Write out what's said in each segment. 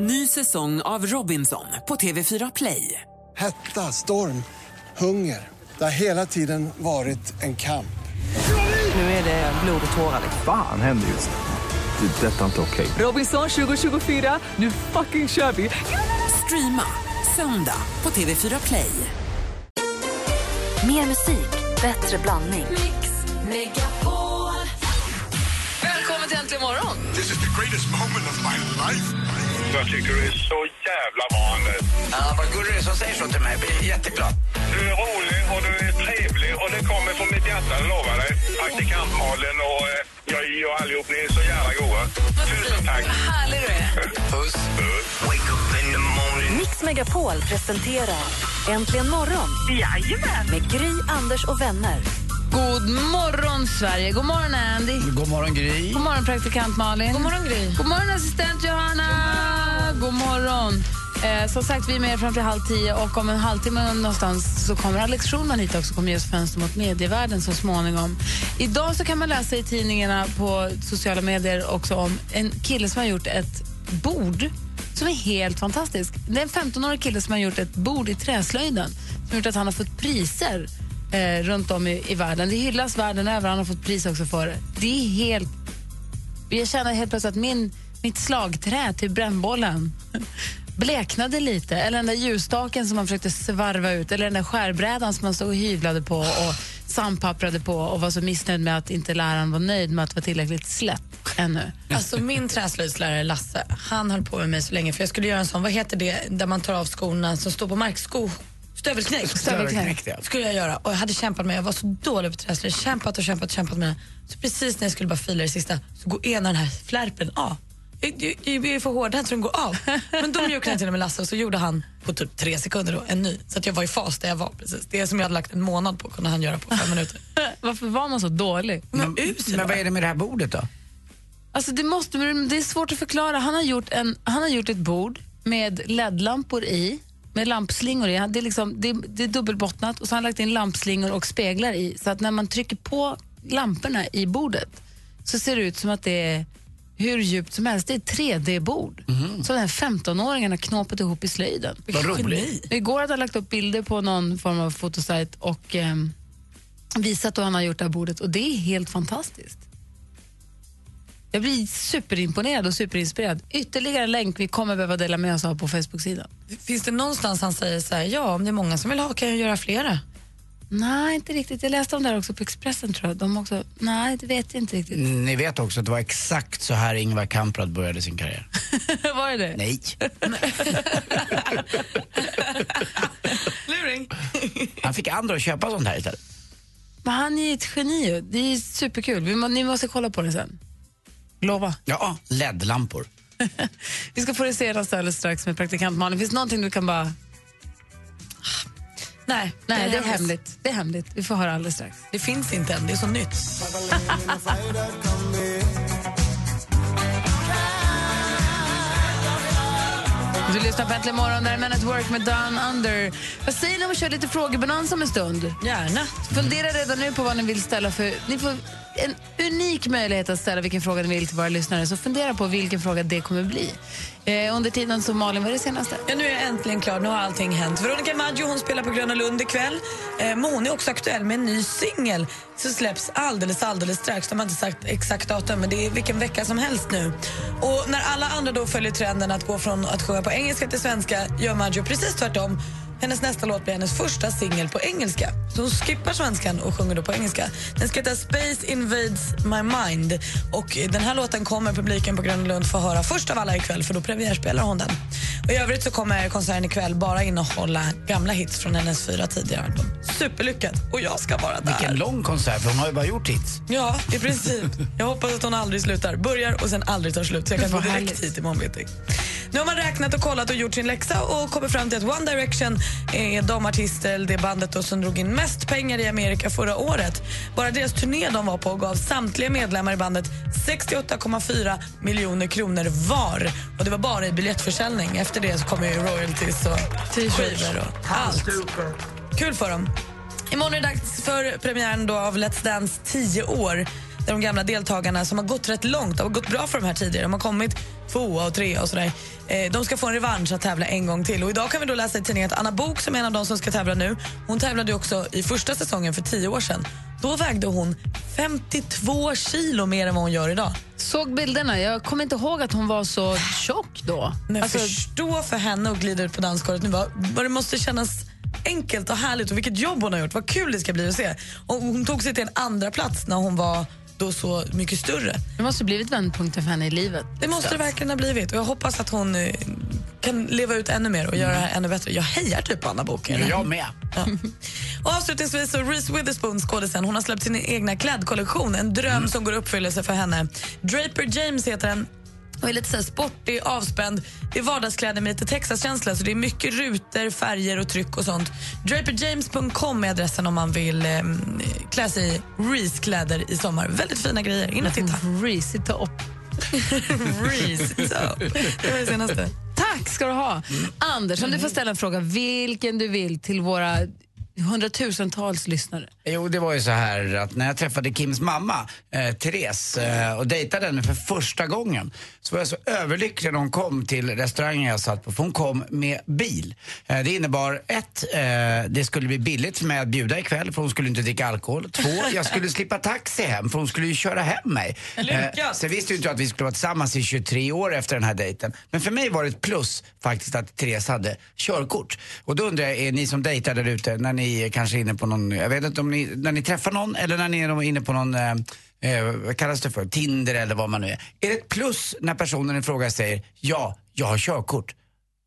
Ny säsong av Robinson på TV4 Play. Hetta, storm, hunger. Det har hela tiden varit en kamp. Nu är det blod och tårar. Fan händer just nu. Det. är Detta är inte okej. Robinson 2024, nu fucking kör vi! Streama söndag på TV4 Play. Mer musik, bättre blandning. Välkommen till Äntligen morgon! This is the greatest moment of my life. Jag tycker du är så jävla Anders. Ja, vad gullig du är som säger så till mig. Jag blir jätteglad. Du är rolig och du är trevlig och det kommer från mitt hjärta, jag lovar dig. Praktikant Malin och eh, jag och allihop, ni är så jävla goa. Tusen tack. Härlig du är. Puss. Wake up in the morning. Mix Megapol presenterar Äntligen morgon med Gry, Anders och vänner. God morgon, Sverige. God morgon, Andy. God morgon, Gry. God morgon, praktikant Malin. God morgon, Gry. God morgon, assistent Johanna. God morgon. Eh, som sagt, vi är med fram till halv tio och om en halvtimme någonstans så kommer Alex Schulman hit också kommer ge oss fönster mot medievärlden så småningom. Idag så kan man läsa i tidningarna på sociala medier också om en kille som har gjort ett bord som är helt fantastisk. Det är en 15-årig kille som har gjort ett bord i träslöjden som har gjort att han har fått priser eh, runt om i, i världen. Det hyllas världen över. Han har fått pris också för det. Det är helt... Jag känner helt plötsligt att min, mitt slagträ till brännbollen bleknade lite. Eller den där ljusstaken som man försökte svarva ut. Eller den där skärbrädan som man stod och hyvlade på och sandpapprade på och var så missnöjd med att inte läraren var nöjd med att vara tillräckligt slätt ännu. Alltså min träslöjdslärare Lasse, han höll på med mig så länge för jag skulle göra en sån, vad heter det, där man tar av skorna som står på marksko... Stövelknäck. Stövelknäck, ja. skulle jag göra och jag hade kämpat med, jag var så dålig på träslöjd, kämpat och kämpat och kämpat med det. Så precis när jag skulle bara fila det sista så går ena den här flärpen av. Jag, jag är för hårdhänt så den går av. Men då mjuknade till med Lasse och så gjorde han på typ tre sekunder då, en ny. Så att jag var i fas där jag var precis. Det som jag hade lagt en månad på kunde han göra på fem minuter. Varför var man så dålig? Men Men var vad är det med det här bordet då? Alltså det, måste, det är svårt att förklara. Han har gjort, en, han har gjort ett bord med LED-lampor i, med lampslingor i. Det är, liksom, det, det är dubbelbottnat och så har han lagt in lampslingor och speglar i. Så att när man trycker på lamporna i bordet så ser det ut som att det är hur djupt som helst. Det är ett 3D-bord Mhm. som den här 15-åringen har knåpat ihop i slöjden. Vad roligt. Igår hade han lagt upp bilder på någon form av fotosajt och ehm, visat hur han har gjort det här bordet och det är helt fantastiskt. Jag blir superimponerad och superinspirerad. Ytterligare en länk vi kommer behöva dela med oss av på Facebook-sidan. Finns det någonstans han säger så här, ja om det är många som vill ha kan jag göra flera? Nej, inte riktigt. Jag läste om det här också på Expressen tror jag. De också, nej, det vet jag inte riktigt. Ni vet också att det var exakt så här Ingvar Kamprad började sin karriär. Var det det? Nej. Luring. Han fick andra att köpa sånt här istället. Men han är ett geni ju. Det är superkul. Vi må, ni måste kolla på det sen. Lova. Ja, LED-lampor. Vi ska få det senaste alldeles strax med praktikant Malin. Finns det någonting du kan bara... Nej, Nej, det är hemligt. Det är hemligt. Vi får höra alldeles strax. Det finns inte än, det är så nytt. Du lyssnar på Äntligen morgon, där är Men at Work med Down Under. Vad säger ni om att köra lite frågebonanza om en stund? Gärna. Fundera redan nu på vad ni vill ställa för... Ni får en unik möjlighet att ställa vilken fråga ni vill till våra lyssnare, så fundera på vilken fråga det kommer bli. Eh, under tiden så Malin, vad är det senaste? Ja, nu är jag äntligen klar, nu har allting hänt. Veronica Maggio hon spelar på Gröna Lund ikväll. Eh, men hon är också aktuell med en ny singel så släpps alldeles, alldeles strax. De har inte sagt exakt datum, men det är vilken vecka som helst nu. Och när alla andra då följer trenden att gå från att sjunga på engelska till svenska gör Maggio precis tvärtom. Hennes nästa låt blir hennes första singel på engelska. Så hon skippar svenskan och sjunger då på engelska. Den ska heta Space Invades My Mind. Och den här låten kommer publiken på Gröna Lund få höra först av alla ikväll för då premiärspelar hon den. Och I övrigt så kommer konserten ikväll bara innehålla gamla hits från hennes fyra tidigare album. Superlyckat! Och jag ska vara där. Vilken lång konsert, för hon har ju bara gjort hits. Ja, i princip. Jag hoppas att hon aldrig slutar. Börjar och sen aldrig tar slut. Så jag kan gå direkt hit imorgon bitti. Nu har man räknat och kollat och gjort sin läxa och kommit fram till att One Direction är de artister, eller det bandet då, som drog in mest pengar i Amerika förra året. Bara deras turné de var på gav samtliga medlemmar i bandet 68,4 miljoner kronor var. Och det var bara i biljettförsäljning. Efter det så kommer ju royalties och skivor och allt. Kul för dem. Imorgon är det dags för premiären då av Let's Dance 10 år. Där de gamla deltagarna som har gått rätt långt, det har gått bra för de här tidigare, de har kommit tvåa och trea och sådär. Eh, de ska få en revansch att tävla en gång till. Och idag kan vi då läsa i tidningen att Anna Bok som är en av de som ska tävla nu, hon tävlade också i första säsongen för tio år sedan. Då vägde hon 52 kilo mer än vad hon gör idag. Såg bilderna. Jag kommer inte ihåg att hon var så tjock då. Men Alltså, förstå för henne att glida ut på dansgolvet nu. Vad det måste kännas enkelt och härligt och vilket jobb hon har gjort. Vad kul det ska bli att se. Och hon tog sig till en andra plats när hon var då så mycket större. det måste ha blivit vändpunkten för henne i livet. Det måste det verkligen ha blivit. Och jag hoppas att hon eh, kan leva ut ännu mer och göra det här ännu bättre. Jag hejar typ på Anna Book. Jag med. Och avslutningsvis så Reese Witherspoon, skådisen, hon har släppt sin egna klädkollektion. En dröm som går i uppfyllelse för henne. Draper James heter den. Och är lite så sportig, avspänd. Det är vardagskläder med lite Texas-känsla så det är mycket rutor, färger och tryck och sånt. Draperjames.com är adressen om man vill eh, klä sig i Reese-kläder i sommar. Väldigt fina grejer. In och titta. Reese top. Reese top. Det var det senaste. Tack ska du ha. Anders, om du får ställa en fråga, vilken du vill till våra hundratusentals lyssnare. Jo, det var ju så här att när jag träffade Kims mamma, eh, Therese, eh, och dejtade henne för första gången så var jag så överlycklig när hon kom till restaurangen jag satt på, för hon kom med bil. Eh, det innebar ett, eh, det skulle bli billigt för mig att bjuda ikväll för hon skulle inte dricka alkohol. Två, jag skulle slippa taxi hem för hon skulle ju köra hem mig. Eh, sen visste ju inte jag att vi skulle vara tillsammans i 23 år efter den här dejten. Men för mig var det ett plus faktiskt att Therese hade körkort. Och då undrar jag, är ni som dejtar där ute, när ni är kanske inne på någon, jag vet inte om ni, när ni träffar någon eller när ni är inne på någon eh, eh, vad kallas det för, Tinder eller vad man nu är. Är det ett plus när personen i fråga säger ja, jag har körkort?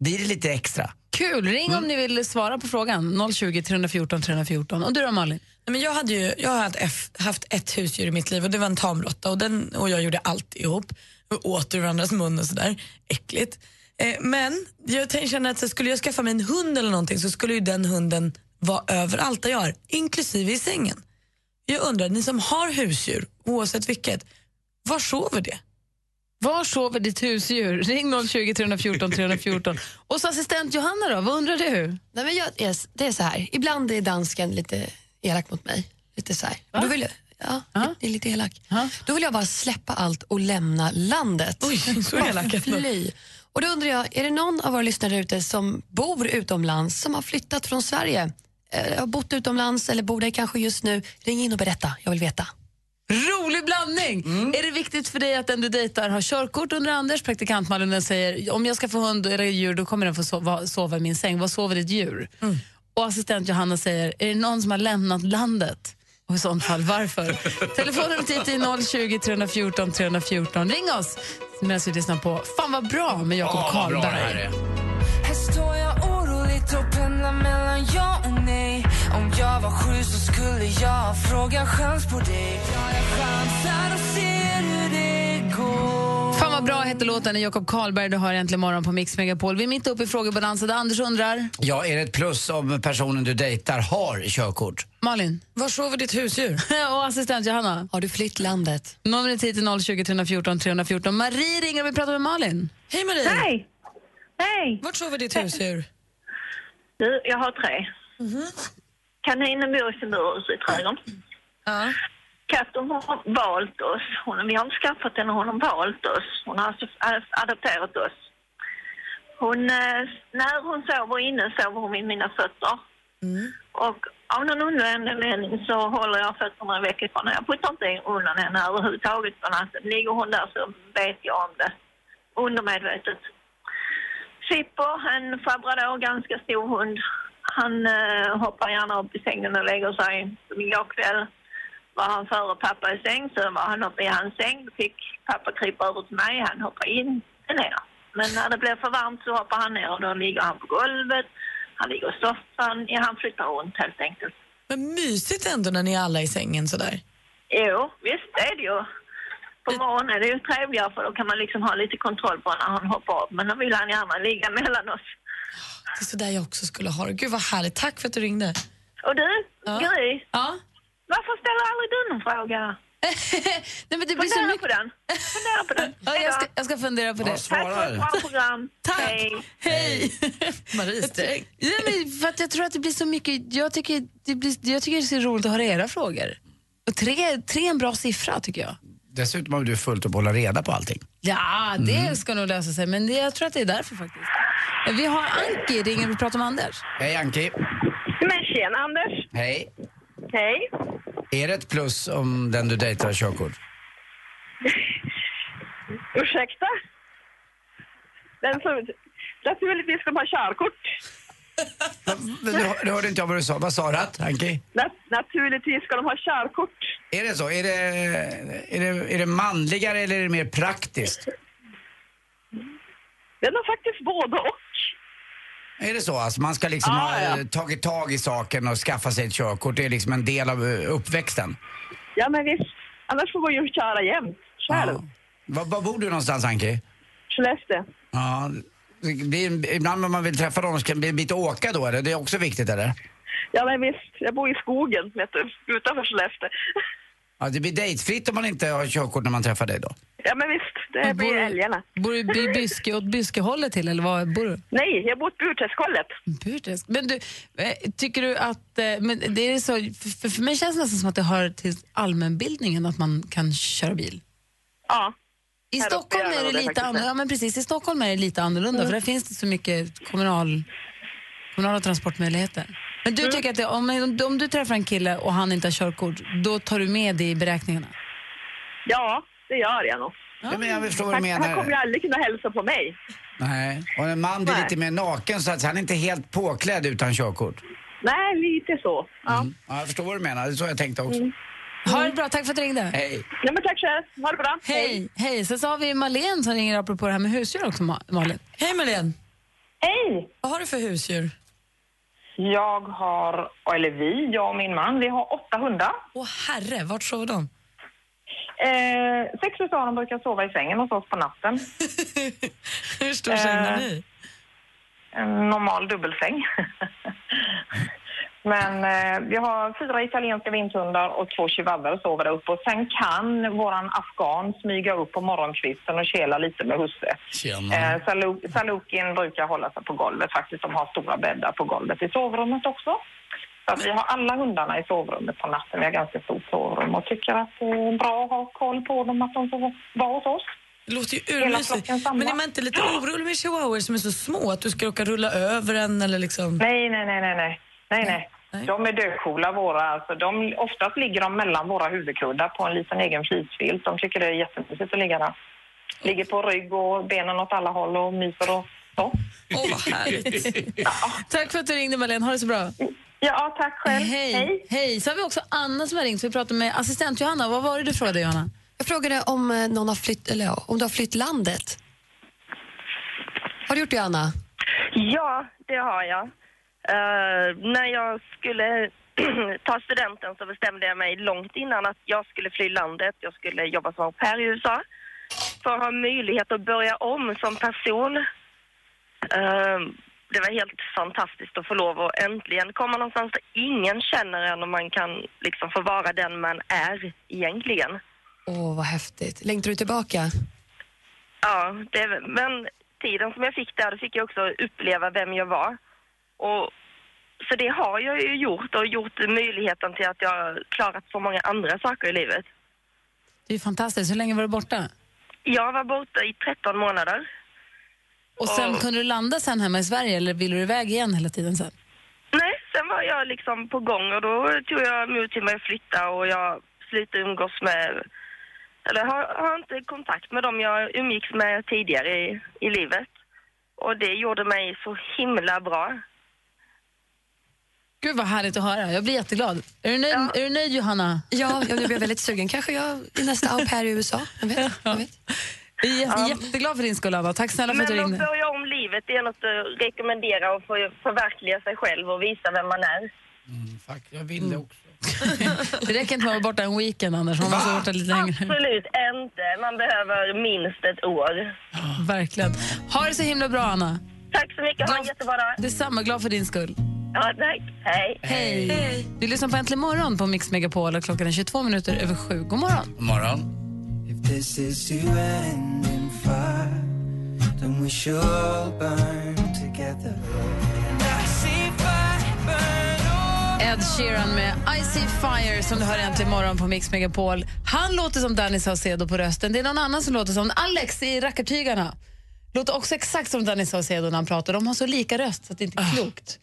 Blir det lite extra? Kul! Ring om ni vill svara på frågan. 020 314 314. Och du då Malin? Nej, men jag, hade ju, jag har haft, F- haft ett husdjur i mitt liv och det var en tamråtta och, den, och jag gjorde allt ihop och åt ur varandras mun och sådär. Äckligt. Eh, men jag känner att så skulle jag skaffa mig en hund eller någonting så skulle ju den hunden vara överallt där jag är, inklusive i sängen. Jag undrar, ni som har husdjur, oavsett vilket, var sover det? Var sover ditt husdjur? Ring 020 314 314. Och så assistent Johanna då, vad undrar du? Nej, men jag, är- det är så här, ibland är dansken lite elak mot mig. Lite så här. Då vill jag, ja, det är lite elak. Då vill jag bara släppa allt och lämna landet. Oj, så elak. Fly. Och då undrar jag, är det någon av våra lyssnare ute som bor utomlands, som har flyttat från Sverige, har bott utomlands eller bor där kanske just nu? Ring in och berätta, jag vill veta. Rolig blandning! Är det viktigt för dig att den du dejtar har körkort under Anders? Praktikant Malin säger om jag ska få hund eller djur då kommer den få sova, sova i min säng. Vad sover ditt djur? Och assistent Johanna säger är det någon som har lämnat landet? Och i sånt fall varför? Telefonen till är 020 314 314. Ring oss medan vi lyssnar på Fan vad bra med Jakob Karlberg. Var sju så skulle jag fråga chans på dig Ja, jag chansar och ser hur det går Fan vad bra heter låten. Jakob Karlberg du har äntligen morgon på Mix Megapol. Vi är mitt uppe i frågebalansen där Anders undrar. Ja, är det ett plus om personen du dejtar har körkort? Malin. Var sover ditt husdjur? och assistent Johanna. Har du flytt landet? Numret hit är 020 314 314. Marie ringer och vi pratar med Malin. Hej Marie! Hej! Hej! Vart sover ditt husdjur? Du, jag har tre. Kaninen bor i sin burhus i trädgården. Ja. Katten har valt oss. Hon, vi har inte skaffat henne, hon har valt oss. Hon har alltså adopterat oss. Hon, eh, när hon sover inne sover hon vid mina fötter. Och av någon underlig så håller jag fötterna väck ifrån henne. Jag puttar inte undan henne överhuvudtaget på natten. Ligger hon där så vet jag om det. Undermedvetet. Sippo, en labrador, ganska stor hund. Han eh, hoppar gärna upp i sängen och lägger sig. Som igår kväll var han före pappa i säng, så var han uppe i hans säng. Då fick pappa krypa över till mig, han hoppar inte ner. Men när det blir för varmt så hoppar han ner och då ligger han på golvet. Han ligger i soffan, ja, han flyttar runt helt enkelt. Men mysigt ändå när ni är alla i sängen sådär. Jo, visst är det ju. På morgonen är det ju trevligare för då kan man liksom ha lite kontroll på när han hoppar upp. Men då vill han gärna ligga mellan oss. Det är så där jag också skulle ha det. Gud vad härligt. Tack för att du ringde. Och du, Ja. Gry, Ja. varför ställer aldrig du någon fråga? Nej, men det blir så Fundera mycket... på den. Fundera på den. Ja, jag, ska, jag ska fundera på det. Tack för ett bra program. Tack. Hej. Hej! Marie Sträng. Ja, men för att jag tror att det blir så mycket... Jag tycker det, blir, jag tycker det är så roligt att höra era frågor. Och tre, tre är en bra siffra tycker jag. Dessutom har du fullt upp att hålla reda på allting. Ja, det Mm. ska nog lösa sig, men det, jag tror att det är därför faktiskt. Vi har Anki, ringer vi pratar om Anders. Hej Anki. Men tjena Anders. Hej. Hej. Är det ett plus om den du dejtar har körkort? Ursäkta? Den som... Naturligtvis ska man ha körkort. Du, du hörde inte jag vad du sa. Vad sa du, Anki? Nat- naturligtvis ska de ha körkort. Är det så? Är det, är, det, är det manligare eller är det mer praktiskt? Den har faktiskt både och. Är det så? Alltså man ska liksom Ja, ha ja. eh, tagit tag i saken och skaffa sig ett körkort. Det är liksom en del av eh, uppväxten. Ja, men visst. Annars får man ju köra jämt. Själv. Var, var bor du någonstans, Anki? Skellefteå. Ja, det blir, ibland när man vill träffa någon så kan det bli en bit att åka då, eller? Det är också viktigt, eller? Ja, men visst. Jag bor i skogen, vet du. Utanför Skellefteå. Ja, det blir dejtfritt om man inte har körkort när man träffar dig då. Ja, men visst. Det blir älgarna. Bor du i Byske, åt Byskehållet till eller var bor du? Nej, jag bor åt Burträskhållet. Burträsk. Men du, eh, tycker du att, eh, men det är så, för, för mig känns det nästan som att det hör till allmänbildningen att man kan köra bil. Ja. I Här Stockholm är det de det lite annorlunda. Ja, men precis. I Stockholm är det lite annorlunda Mm. för där finns det så mycket kommunal, kommunala transportmöjligheter. Men du Mm. tycker att det, om, om du träffar en kille och han inte har körkort, då tar du med det i beräkningarna? Ja, det gör jag nog. Ja, men jag förstår vad du Han, menar. han kommer ju aldrig kunna hälsa på mig. Nej, och en man blir Nej. lite mer naken så att han är inte helt påklädd utan körkort. Nej, lite så. Ja. Mm. Ja, jag förstår vad du menar. Det är så jag tänkte också. Ha det bra, tack för att du ringde. Hej. Ja, men tack själv. Ha det bra. Hej. Hej. Sen så har vi Malene som ringer apropå det här med husdjur också, Ma- Malin. Hej Malin. Hej! Vad har du för husdjur? Jag har, eller vi, jag och min man, vi har åtta hundar. Åh herre, vart sover de? Eh, sex utav dem brukar sova i sängen hos oss på natten. Hur stor säng har ni? En normal dubbelsäng. Men eh, vi har fyra italienska vinthundar och två chihuahuor sover där uppe. Och sen kan våran afghan smyga upp på morgonkvisten och kela lite med husse. Eh, Salu- Salukin brukar hålla sig på golvet faktiskt. De har stora bäddar på golvet i sovrummet också. Så att vi har alla hundarna i sovrummet på natten. Vi har ganska stort sovrum och tycker att det är bra att ha koll på dem, att de får vara hos oss. Det låter ju urmysigt. Men är man inte lite orolig med chihuahuor som är så små? Att du ska råka rulla över en eller liksom... Nej, nej, nej, nej, nej. Nej, nej. De är dödcoola våra. Alltså, de, oftast ligger de mellan våra huvudkuddar på en liten egen flisfilt. De tycker det är jättemysigt att ligga där. Ligger på rygg och benen åt alla håll och myser och så. Åh, vad härligt. Tack för att du ringde Malin, ha det så bra. Ja, tack själv. Hej. Hej. Hej. Så har vi också Anna som har ringt, vi pratar med assistent Johanna. Vad var det du frågade Johanna? Jag frågade om, eh, någon har flytt, eller, ja, om du har flytt landet. Har du gjort det, Anna? Ja, det har jag. Eh, när jag skulle ta studenten så bestämde jag mig långt innan att jag skulle fly landet. Jag skulle jobba som au pair i USA för att ha möjlighet att börja om som person. Eh, det var helt fantastiskt att få lov att äntligen komma någonstans där ingen känner en och man kan liksom få vara den man är egentligen. Åh, vad häftigt. Längtar du tillbaka? Ja, det, men tiden som jag fick där, då fick jag också uppleva vem jag var. Och, så det har jag ju gjort och gjort möjligheten till att jag har klarat så många andra saker i livet. Det är fantastiskt. Hur länge var du borta? Jag var borta i 13 månader. Och sen kunde du landa sen hemma i Sverige eller ville du iväg igen hela tiden sen? Nej, sen var jag liksom på gång och då tog jag mod till mig att flytta och jag slutade umgås med, eller har, har inte kontakt med dem jag umgicks med tidigare i, i livet. Och det gjorde mig så himla bra. Gud vad härligt att höra. Jag blir jätteglad. Är du nöjd, är du nöjd Johanna? Ja, jag blev väldigt sugen. Kanske jag är nästa au pair i USA. Jag vet, jag vet. Jag är jätte, jätteglad för din skull Anna. Tack snälla för att du Men att ringde. börja om livet, det är något att rekommendera och få förverkliga sig själv och visa vem man är. Fuck, jag vill det också. Det räcker inte med att vara borta en weekend Anders, man måste vara borta lite längre. Absolut inte. Man behöver minst ett år. Verkligen. Ha det så himla bra Anna. Tack så mycket. Ha en jättebra dag. Detsamma, glad för din skull. Ja, tack. Hej. Hej. Du lyssnar på Äntligen morgon på Mix Megapol och klockan är 22 minuter över sju. God morgon. God morgon. If this is to end in fire, then we should all burn together. Ed Sheeran med I see fire som du hör äntligen morgon på Mix Megapol. Han låter som Danny Saucedo på rösten. Det är någon annan som låter som Alex i Rackartygarna. Låter också exakt som Danny Saucedo när han pratar. De har så lika röst så att det inte är klokt.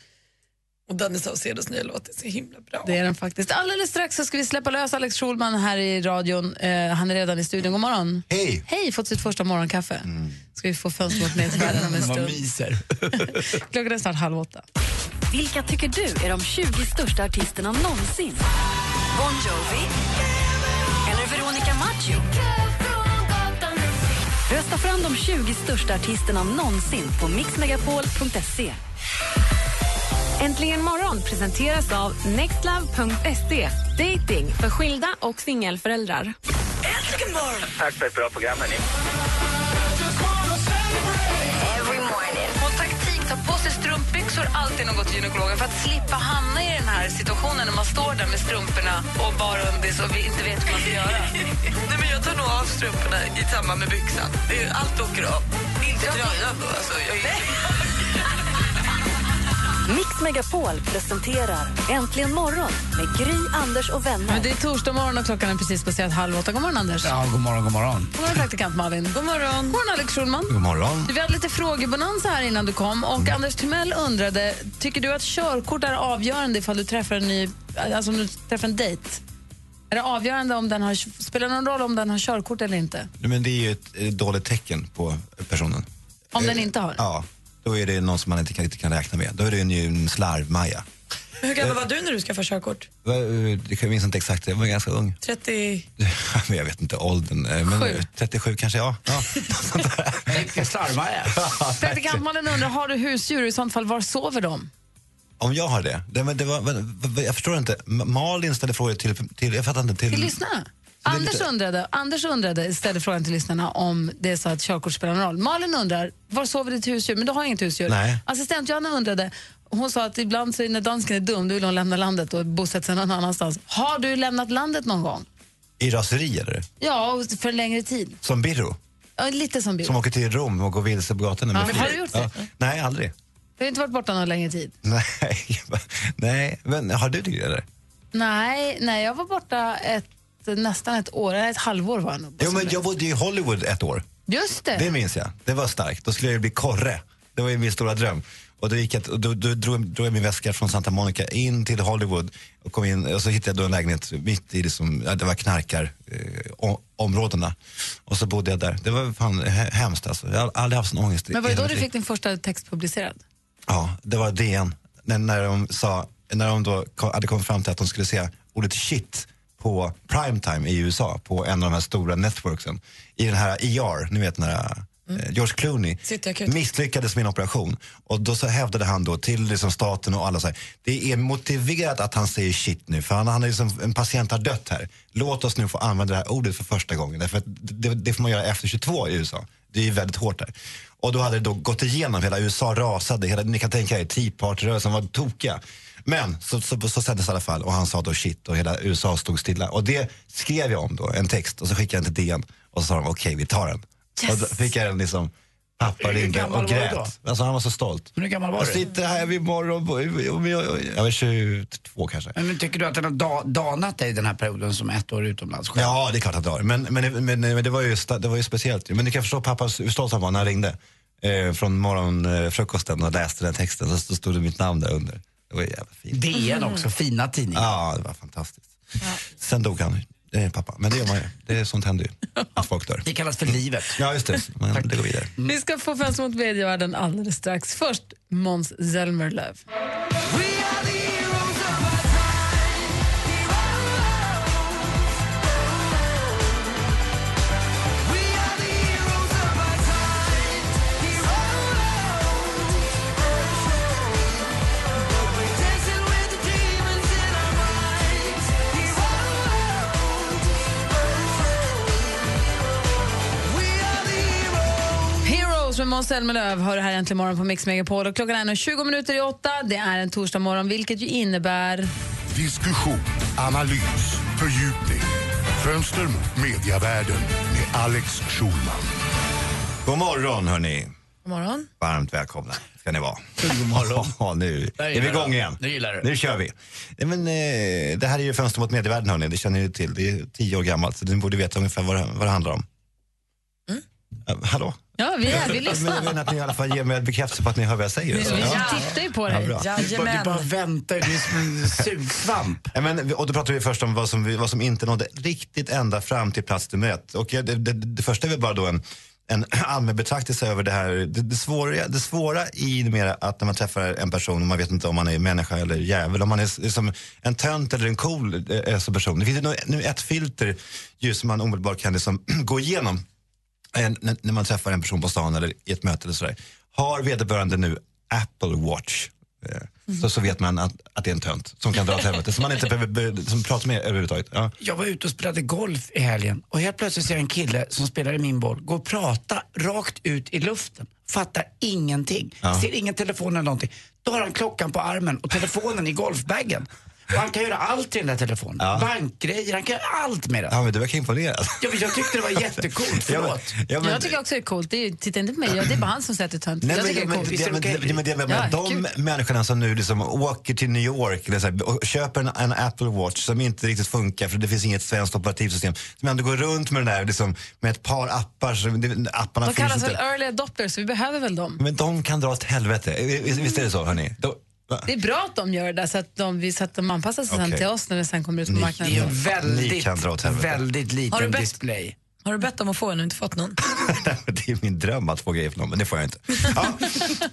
Och Danny Saucedos nya låt är så himla bra. Det är den faktiskt. Alldeles strax så ska vi släppa lös Alex Schulman här i radion. Eh, han är redan i studion. God morgon. Hej! Hej, fått sitt första morgonkaffe. Ska vi få fönster mot medvärlden om en stund. myser. Klockan är snart halv åtta. Vilka tycker du är de 20 största artisterna någonsin? Bon Jovi? Eller Veronica Maggio? Rösta fram de 20 största artisterna någonsin på mixmegapol.se. Äntligen morgon presenteras av nextlove.se. Dating för skilda och singelföräldrar. Äntligen morgon! Tack för ett bra program, hörni. På sig strumpbyxor alltid går till gynekologen för att slippa hamna i den här situationen när man står där med strumporna och bara undis och vi inte vet hur man ska göra. Nej, men jag tar nog av strumporna i samband med byxan. Det är- Allt åker av. Inte tröjan då. Alltså, jag är... Mix Megapol presenterar Äntligen morgon med Gry, Anders och vänner. Men det är torsdag morgon och klockan är precis passerat halv åtta. God morgon, Anders. Ja, god morgon, god morgon. God morgon, praktikant Malin. God morgon. God morgon, Alex Schulman. God morgon. Vi hade lite frågebonanza här innan du kom. Och Anders Timell undrade, tycker du att körkort är avgörande ifall du träffar en ny, alltså om du träffar en dejt? Är det avgörande om den har, spelar någon roll om den har körkort eller inte? Nej, Men det är ju ett eh, dåligt tecken på personen. Om den Eh, inte har? Ja, då är det någon som man inte kan, inte kan räkna med. Då är det en, en slarv-Maja. Hur gammal var du när du skaffade körkort? Eh, Jag minns inte exakt, jag var ganska ung. 30... Men jag vet inte åldern. eh, Men Sju. 37 kanske, ja. ja. Riktig slarvare. Praktikant Malin undrar, har du husdjur? I sånt fall, var sover de? Om jag har det? det, men det var, men, jag förstår inte. Malin ställde frågor till, till jag fattar inte. Till, Till lyssnarna? Anders, undrade, Anders undrade, ställde frågan till lyssnarna om det är så att körkort spelar någon roll. Malin undrar, var sover ditt husdjur? Men du har inget husdjur. Nej. Assistent Johanna undrade, hon sa att ibland så när dansken är dum, då vill hon lämna landet och bosätta sig någon annanstans. Har du lämnat landet någon gång? I raseri eller? Ja, och för en längre tid. Som Birro? Ja, lite som Bill. Som åker till Rom och går vilse på gatorna med Ja, har du gjort det? Nej, aldrig. Du har inte varit borta någon längre tid? Nej, nej. Men har du det eller? Nej, nej jag var borta ett, nästan ett år, ett halvår var nog. Jo, men jag bodde i Hollywood ett år. Just det. Det minns jag. Det var starkt. Då skulle jag bli korre. Det var ju min stora dröm. Och då, gick jag, då, då drog, drog jag min väska från Santa Monica in till Hollywood och, kom in, och så hittade jag då en lägenhet mitt i det som, ja, det var knarkar eh. Och så bodde jag där. Det var fan he- hemskt alltså. Jag har aldrig haft sån ångest Men var det då du fick din första text publicerad? Ja, det var DN. När, när de sa, när de då hade kommit fram till att de skulle se ordet shit på primetime i USA på en av de här stora networksen. I den här ER, ni vet den här eh, George Clooney misslyckades med en operation. Och då så hävdade han då till liksom staten och alla så här, det är motiverat att han säger shit nu för han, han är liksom, en patient har dött här. Låt oss nu få använda det här ordet för första gången. Därför det, det får man göra efter 22 i USA. Det är ju väldigt hårt där. Och då hade det då gått igenom, hela USA rasade, hela, ni kan tänka er Tea Party-rörelsen var tokiga. Men så, så, så sändes det i alla fall och han sa då shit och hela USA stod stilla. Och det skrev jag om då, en text och så skickade jag den till DN och så sa de okej vi tar den. Och då fick jag den liksom, pappa ringde och du grät. Alltså han var så stolt. Hur gammal var jag du? sitter här vid morgon, på- jag var 22 kanske. Men tycker du att den har da, danat dig den här perioden som ett år utomlands själv? Ja, det är klart att det har. Men, men, men, men det, var ju, det var ju speciellt. Men ni kan förstå pappa hur stolt han var när han ringde eh, från morgonfrukosten och läste den texten. Så, så stod det mitt namn där under. Det var jävla fint. DN också, fina tidningar. Ja, det var fantastiskt. Sen dog han, eh, pappa. Men det gör man ju. Det är sånt händer ju. Att folk dör. Det kallas för livet. Ja, just det. Men det går vidare. Vi ska få fönster mot medievärlden alldeles strax. Först Måns Zelmerlöw. Heroes med Måns Zelmerlöw hör här äntligen morgon på Mix Megapol. Och klockan är nu 20 minuter i åtta. Det är en torsdag morgon, vilket ju innebär... Diskussion, analys, fördjupning. Fönster mot mediavärlden med Alex Schulman. God morgon hörni. God morgon. Varmt välkomna ska ni vara. God morgon. Ja, nu är vi igång igen. Nu gillar du. Nu kör vi. Nej, men, eh, det här är ju Fönster mot medievärlden, hörni. det känner ni till. Det är tio år gammalt, så ni borde veta ungefär vad det, vad det handlar om. Eh, hallå? Ja, vi är, vi Men lyssnar. jag vill att ni i alla fall ger mig bekräftelse på att ni hör vad jag säger. Vi, vi ja. tittar ju på Ja, dig. bra. Du bara, du bara väntar, du är som en sugsvamp. Ja, men, och då pratar vi först om vad som, vi- vad som inte nådde riktigt ända fram till plats nummer ett. Och ja, det, det, det första är väl bara då en, en allmän betraktelse över det här. Det, det, svåra, det svåra i det mera att när man träffar en person och man vet inte om man är människa eller djävul, om man är, är som en tönt eller en cool eh, som person. Det finns ju nu, ett filter ju som man omedelbart kan liksom gå igenom eh, när, när man träffar en person på stan eller i ett möte eller sådär. Har vederbörande nu Apple Watch? Eh, Så, så vet man att, att det är en tönt som kan dra åt helvete, som man inte behöver be- som pratar med överhuvudtaget. Ja. Jag var ute och spelade golf i helgen och helt plötsligt ser jag en kille som spelar i min boll gå och prata rakt ut i luften. Fattar ingenting. Ja. Ser ingen telefon eller någonting. Då har han klockan på armen och telefonen i golfbagen. Han kan göra allt i den där telefonen. Ja. Bankgrejer, han kan göra allt med den. Ja, men du verkar imponerad. Ja, men jag tyckte det var jättegoolt, förlåt. Ja, men- Jag tycker också det är coolt. Det är, titta inte på mig, jag- det är bara han som säger att det är tönt. Nej, Jag men, det är men, coolt. det, men, det, men det, men, Ja, de kul. människorna som nu liksom åker till New York eller så här, och köper en, en Apple Watch som inte riktigt funkar för det finns inget svenskt operativsystem. Som ändå går runt med den där liksom, med ett par appar. Så det, apparna De kallas väl early adopters, så vi behöver väl dem. Men de kan dra åt helvete. Visst, är det så, hörni? De? Det är bra att de gör det så att de, så att de anpassar sig sen Okej. till oss när det sen kommer ut på Ni- marknaden. Det är en väldigt, väldigt Har du liten bett- display. Har du bett om att få en och inte fått någon? det är min dröm att få grejer från dem, men det får jag inte. Ja,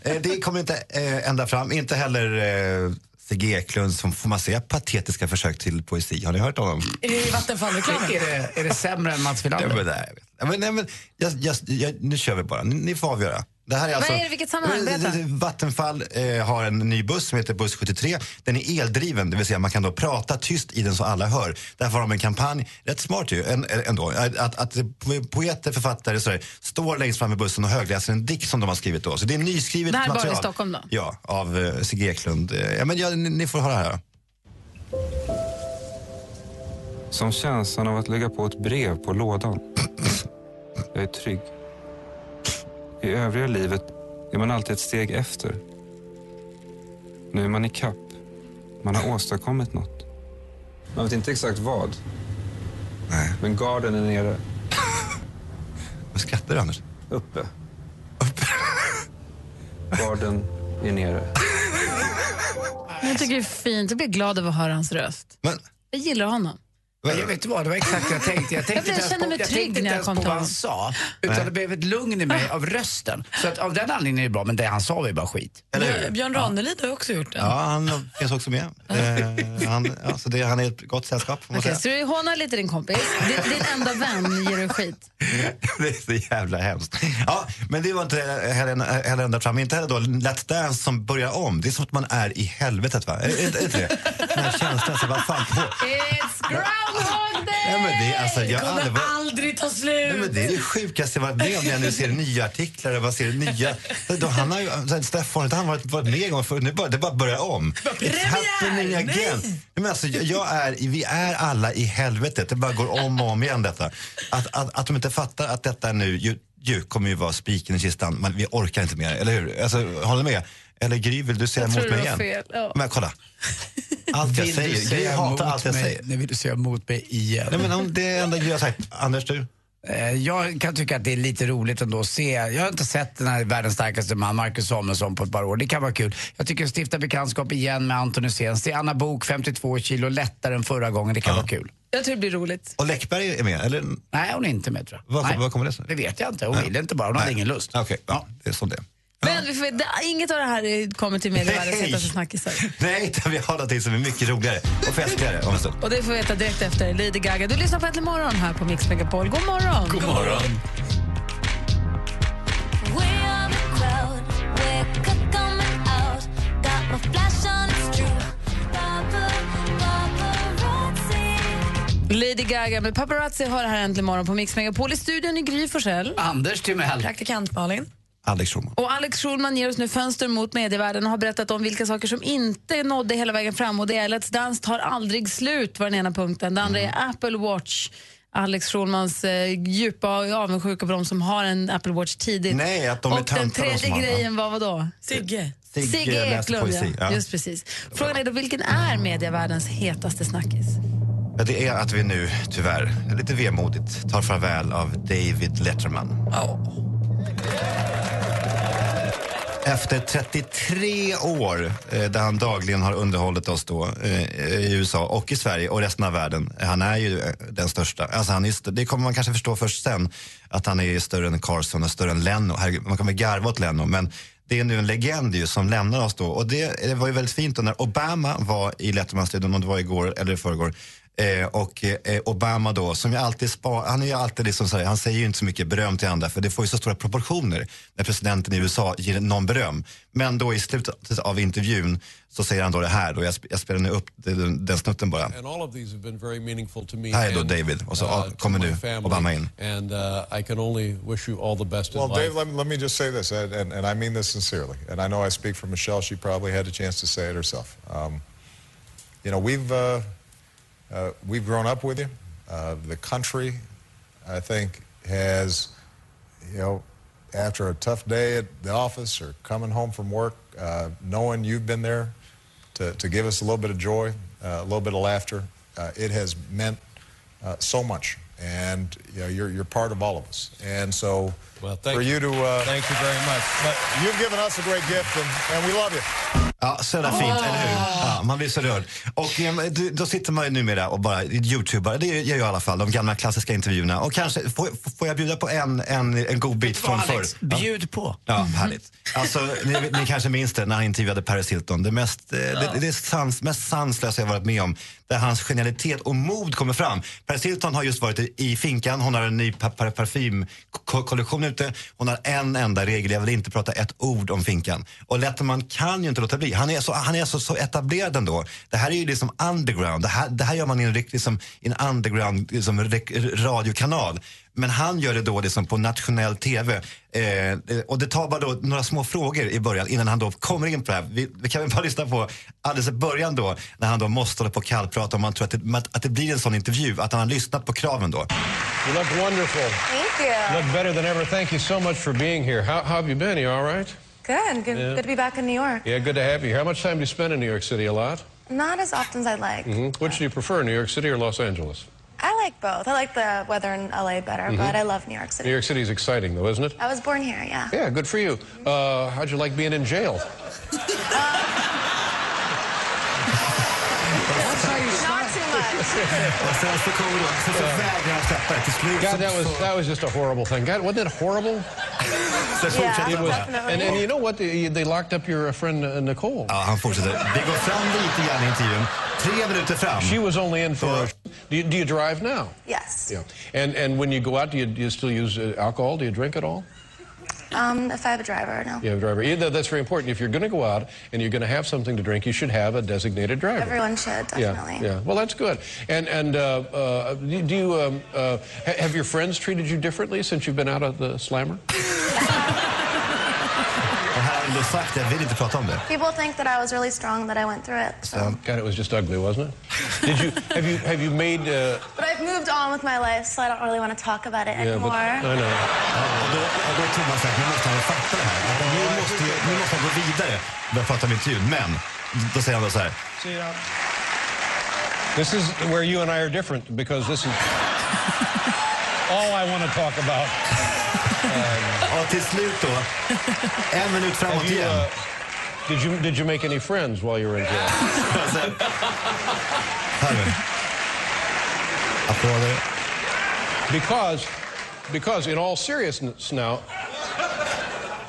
eh, det kommer inte eh, ända fram. Inte heller eh, Sigge Eklunds, som får man säga, patetiska försök till poesi. Har ni hört om dem? Är det Vattenfall-reklamen? Är det, är det sämre än Mats Ja, Wilander? men, nej, men, nej, men, jag, jag, jag, nu kör vi bara. Ni, ni får avgöra. Det här är Vad alltså, är det? Vilket sammanhang? Men, Berätta. det- Vattenfall eh, har en ny buss som heter Buss 73. Den är eldriven, det vill säga man kan då prata tyst i den så alla hör. Därför har de en kampanj, rätt smart ju, en, en- ändå, att, att, poeter, författare sådär, står längst fram i bussen och högläser en dikt som de har skrivit då. Så det är nyskrivet Det här är bara i Stockholm då? Ja, av eh, Sigge Eklund. Eh, Ja, men, ja, ni, ni får höra här. Som känslan av att lägga på ett brev på lådan. Jag är trygg. I övriga livet är man alltid ett steg efter. Nu är man i kapp. Man har åstadkommit något. Man vet inte exakt vad. Nej. Men garden är nere. Vad skrattar du Anders? Uppe. Garden är nere. Jag tycker det är fint. Jag blir glad över att höra hans röst. Men, Jag gillar honom. Men jag vet inte vad, det var exakt jag tänkte. Jag, tänkte Jag inte ens känner på, mig jag trygg tänkte när jag ens kom på vad han sa, utan det blev ett lugn i mig av rösten. Så att av den anledningen är det bra, men det han sa var ju bara skit. eller hur? Björn Ranelid har ju också gjort det. Ja, han finns också med. Eh, han, ja, så det, han är ett gott sällskap, Okej, säga. så du hånar lite din kompis. Din, din enda vän ger du skit. Det är så jävla hemskt. Ja, men det var inte heller, ända fram. Inte heller då Let's Dance som börjar om. Det är som att man är i helvetet, va? Är, är, är inte det? Den här känslan, så vad fan på. It's Groundhog Day! Nej, men det, alltså, jag aldrig kommer varit- aldrig ta Nej, slut. men det är det sjukaste jag varit med om när jag nu ser nya artiklar man ser nya... Då, han har ju, alltså, Steffan, har inte han varit, varit med en gång? Nu bara, det bara börjar om. It's happening again. Nej, Men alltså, jag, jag är, vi är alla i helvetet. Det bara går om och om igen detta. Att, att, att de inte fattar att detta nu ju, ju kommer ju vara spiken i kistan. Man, vi orkar inte mer, eller hur? Alltså, håller med? Eller Gry, vill du säga Jag emot mig igen? fel, ja. Men kolla. Allt jag säger. Gry hatar allt jag mig? säger. Nej, vill du säga emot mig igen? Nej, men om det är enda Gry har sagt. Anders, du? Eh, Jag kan tycka att det är lite roligt ändå att se. Jag har inte sett den här världens starkaste man, Marcus Samuelsson, på ett par år. Det kan vara kul. Jag tycker stifta bekantskap igen med Anton Hysén. Se Anna Bok 52 kilo lättare än förra gången. Det kan vara kul. Jag tror det blir roligt. Och Läckberg är med, eller? Nej, hon är inte med tror jag. Vad, Nej. kommer det sig? Det vet jag inte. Hon vill inte bara. Hon hade ingen lust. Okej, ja, det är som det är. Men vi får, det, inget av det här kommer till medievärldens Nej. hetaste snackisar. Nej, utan vi har någonting som är mycket roligare och festligare om en stund. Och det får vi veta direkt efter Lady Gaga. Du lyssnar på Äntligen morgon här på Mix Megapol. God morgon! God morgon. Lady Gaga med Paparazzi har här äntligen morgon på Mix Megapol. I studion i Gry Forssell. Anders Timell. Praktikant Malin. Alex Schulman. Och Alex Schulman ger oss nu fönster mot medievärlden och har berättat om vilka saker som inte nådde hela vägen fram. Och det är Let's Dance tar aldrig slut var den ena punkten. Det andra är Apple Watch. Alex Schulmans eh, djupa avundsjuka på de som har en Apple Watch tidigt. Nej, att de är Och den tredje har- grejen var vad då? Sigge. Sigge Eklund, ja. ja. Just precis. Frågan är då, vilken är medievärldens hetaste snackis? Ja, det är att vi nu, tyvärr, lite vemodigt tar farväl av David Letterman. Efter 33 år eh, där han dagligen har underhållit oss då eh, i USA och i Sverige och resten av världen. Han är ju eh, den största. Alltså han är, st- det kommer man kanske förstå först sen, att han är större än Carson och större än Leno. Herregud, Man kommer garva åt Leno, men det är nu en legend ju som lämnar oss då. Och det, det var ju väldigt fint då när Obama var i Lettermans studion, om det var igår eller i förrgår. Eh, och eh, Obama då, som ju alltid spar, han är ju alltid liksom så här, han säger ju inte så mycket beröm till andra för det får ju så stora proportioner när presidenten i USA ger någon beröm. Men då i slutet av intervjun så säger han då det här, då jag, jag spelar nu upp den, den snutten bara. And all of these have been very meaningful to me. Här är då David och så uh, kommer nu. Obama in. And uh, I can only wish you all the best Well, in life. Dave, let me, let me just say this, and, and, and I mean this sincerely. And I know I speak for Michelle. She probably had a chance to say it herself. Um, you know, we've uh, uh, we've grown up with you. Uh, the country, I think, has you know, after a tough day at the office or coming home from work, uh, knowing you've been there to, to give us a little bit of joy, uh, a little bit of laughter, uh, it has meant uh, so much. And you know, you're, you're part of all of us. And so Well, thank for you to... Uh, Thank you very much. but you've given us a great gift, and, and we love you. Ja, så jävla fint, eller hur? Ja, man blir så rörd. Och eh, du- då sitter man ju numera och bara youtubar, det gör jag i alla fall, de gamla klassiska intervjuerna. Och kanske, får, får jag bjuda på en, en, en god bit från förr? Alex, bjud på. Ja, härligt. Alltså, ni, ni kanske minns det när han intervjuade Paris Hilton. Det, mest, eh, det, det är sans, mest sanslösa jag varit med om. Där hans genialitet och mod kommer fram. Paris Hilton har just varit i, i finkan. Hon har en ny pa- pa- parfymkollektion ute. Hon har en enda regel. Jag vill inte prata ett ord om finkan. Och Letterman kan ju inte låta bli. Han är så, han är så, så etablerad ändå. Det här är ju liksom underground. Det här, det här gör man i en riktig liksom, i en underground liksom, radiokanal. Men han gör det då liksom på nationell TV. Eh, och det tar bara då några små frågor i början innan han då kommer in på det här. Vi, vi kan väl bara lyssna på alldeles i början då när han då måste hålla på och kallprata om man tror att det, att, det blir en sån intervju. Att han har lyssnat på kraven då. You look wonderful. Thank you. You look better than ever. Thank you so much for being here. How, how have you been? You all right? Good. Good, Yeah. good to be back in New York. Yeah, good to have you here. How much time do you spend in New York City? A lot? Not as often as I'd like. hmm Which do you prefer, New York City or Los Angeles? I like both. I like the weather in LA better, Mhm. but I love New York City. New York City is exciting, though, isn't it? I was born here, yeah. Yeah, good for you. Uh, how'd you like being in jail? Not too much. Och sen så kommer då, sen så vägrar han släppa det. Till slut God, that was that was just a horrible thing. God, wasn't it horrible? Så fortsätter It was, and, and you know what? They, they locked up your uh, friend uh, Nicole. Ja, han fortsätter. Det går fram lite grann i intervjun. Tre minuter fram. She was only in for. A, do, you, do you drive now? Yes. Yeah. And and when you go out, do you, do you still use uh, alcohol? Do you drink at all? Um, if I have a driver, no. You have a driver. Yeah, that's very important. If you're going to go out and you're going to have something to drink, you should have a designated driver. Everyone should, definitely. Yeah, yeah. Well, that's good. And and uh, uh, do do you um, uh, have your friends treated you differently since you've been out of the slammer? Och här har han då sagt, jag vill inte prata om det. People think that I was really strong, that I went through it. So. God, it was just ugly, wasn't it? Did you have you have you made? Uh, But I've moved on with my life, so I don't really want to talk about it yeah, but anymore. I know. Och då, och då är Thomas sagt, nu måste han fatta det här. Att Nu måste, ju- nu måste han gå vidare och börja prata om intervjun. Men då säger han då så här. This is where you and I are different because this is all I want to talk about. Och till slut då, en minut framåt igen. uh, did you did you make any friends while you were in jail? Applåder. Because, because in all seriousness now,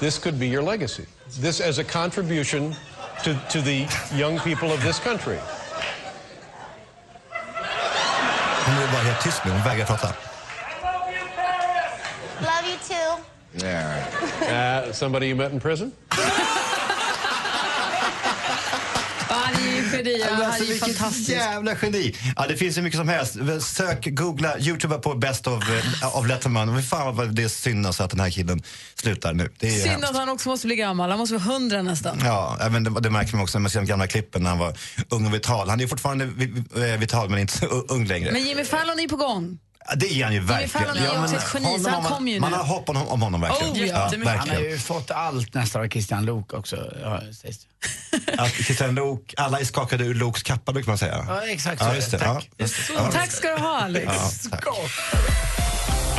this could be your legacy. This as a contribution to, to the young people of this country. Hon är bara helt tyst nu, hon vägrar prata. Too. Uh, somebody you met in prison? Han är ju geni. Ja, han Alltså, är ju vilket fantastisk. jävla geni! Ja, det finns ju mycket som helst. Sök, googla, youtuba på Best of, eh, av Letterman. Och fan vad det är synd alltså att den här killen slutar nu. Det är Synd hemskt. att han också måste bli gammal. Han måste vara hundra nästan. Ja, även det, det märker man också när man ser de gamla klippen när han var ung och vital. Han är ju fortfarande vi- vi- eh, vital men inte så ung längre. Men Jimmy Fallon är på gång. Ja, Det är han ju verkligen. Fallon är också men ett geni, honom så han man- kommer ju Man nu. har hopp om, om honom verkligen. Oh, ja, Han har verkligen. ju fått allt nästan av Christian Lok också. Ja. Att Christian Lok, alla är skakade ur Loks kappa brukar man säga. Ja, exakt så Ja, just det. Tack. Ja, just det. Ja. Tack ska du ha, Alex. Ja.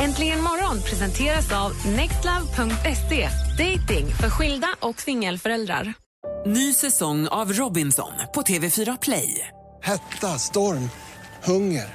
Äntligen morgon presenteras av nextlove.se. Dating för skilda och singelföräldrar. Ny säsong av Robinson på TV4 Play. Hetta, storm, hunger.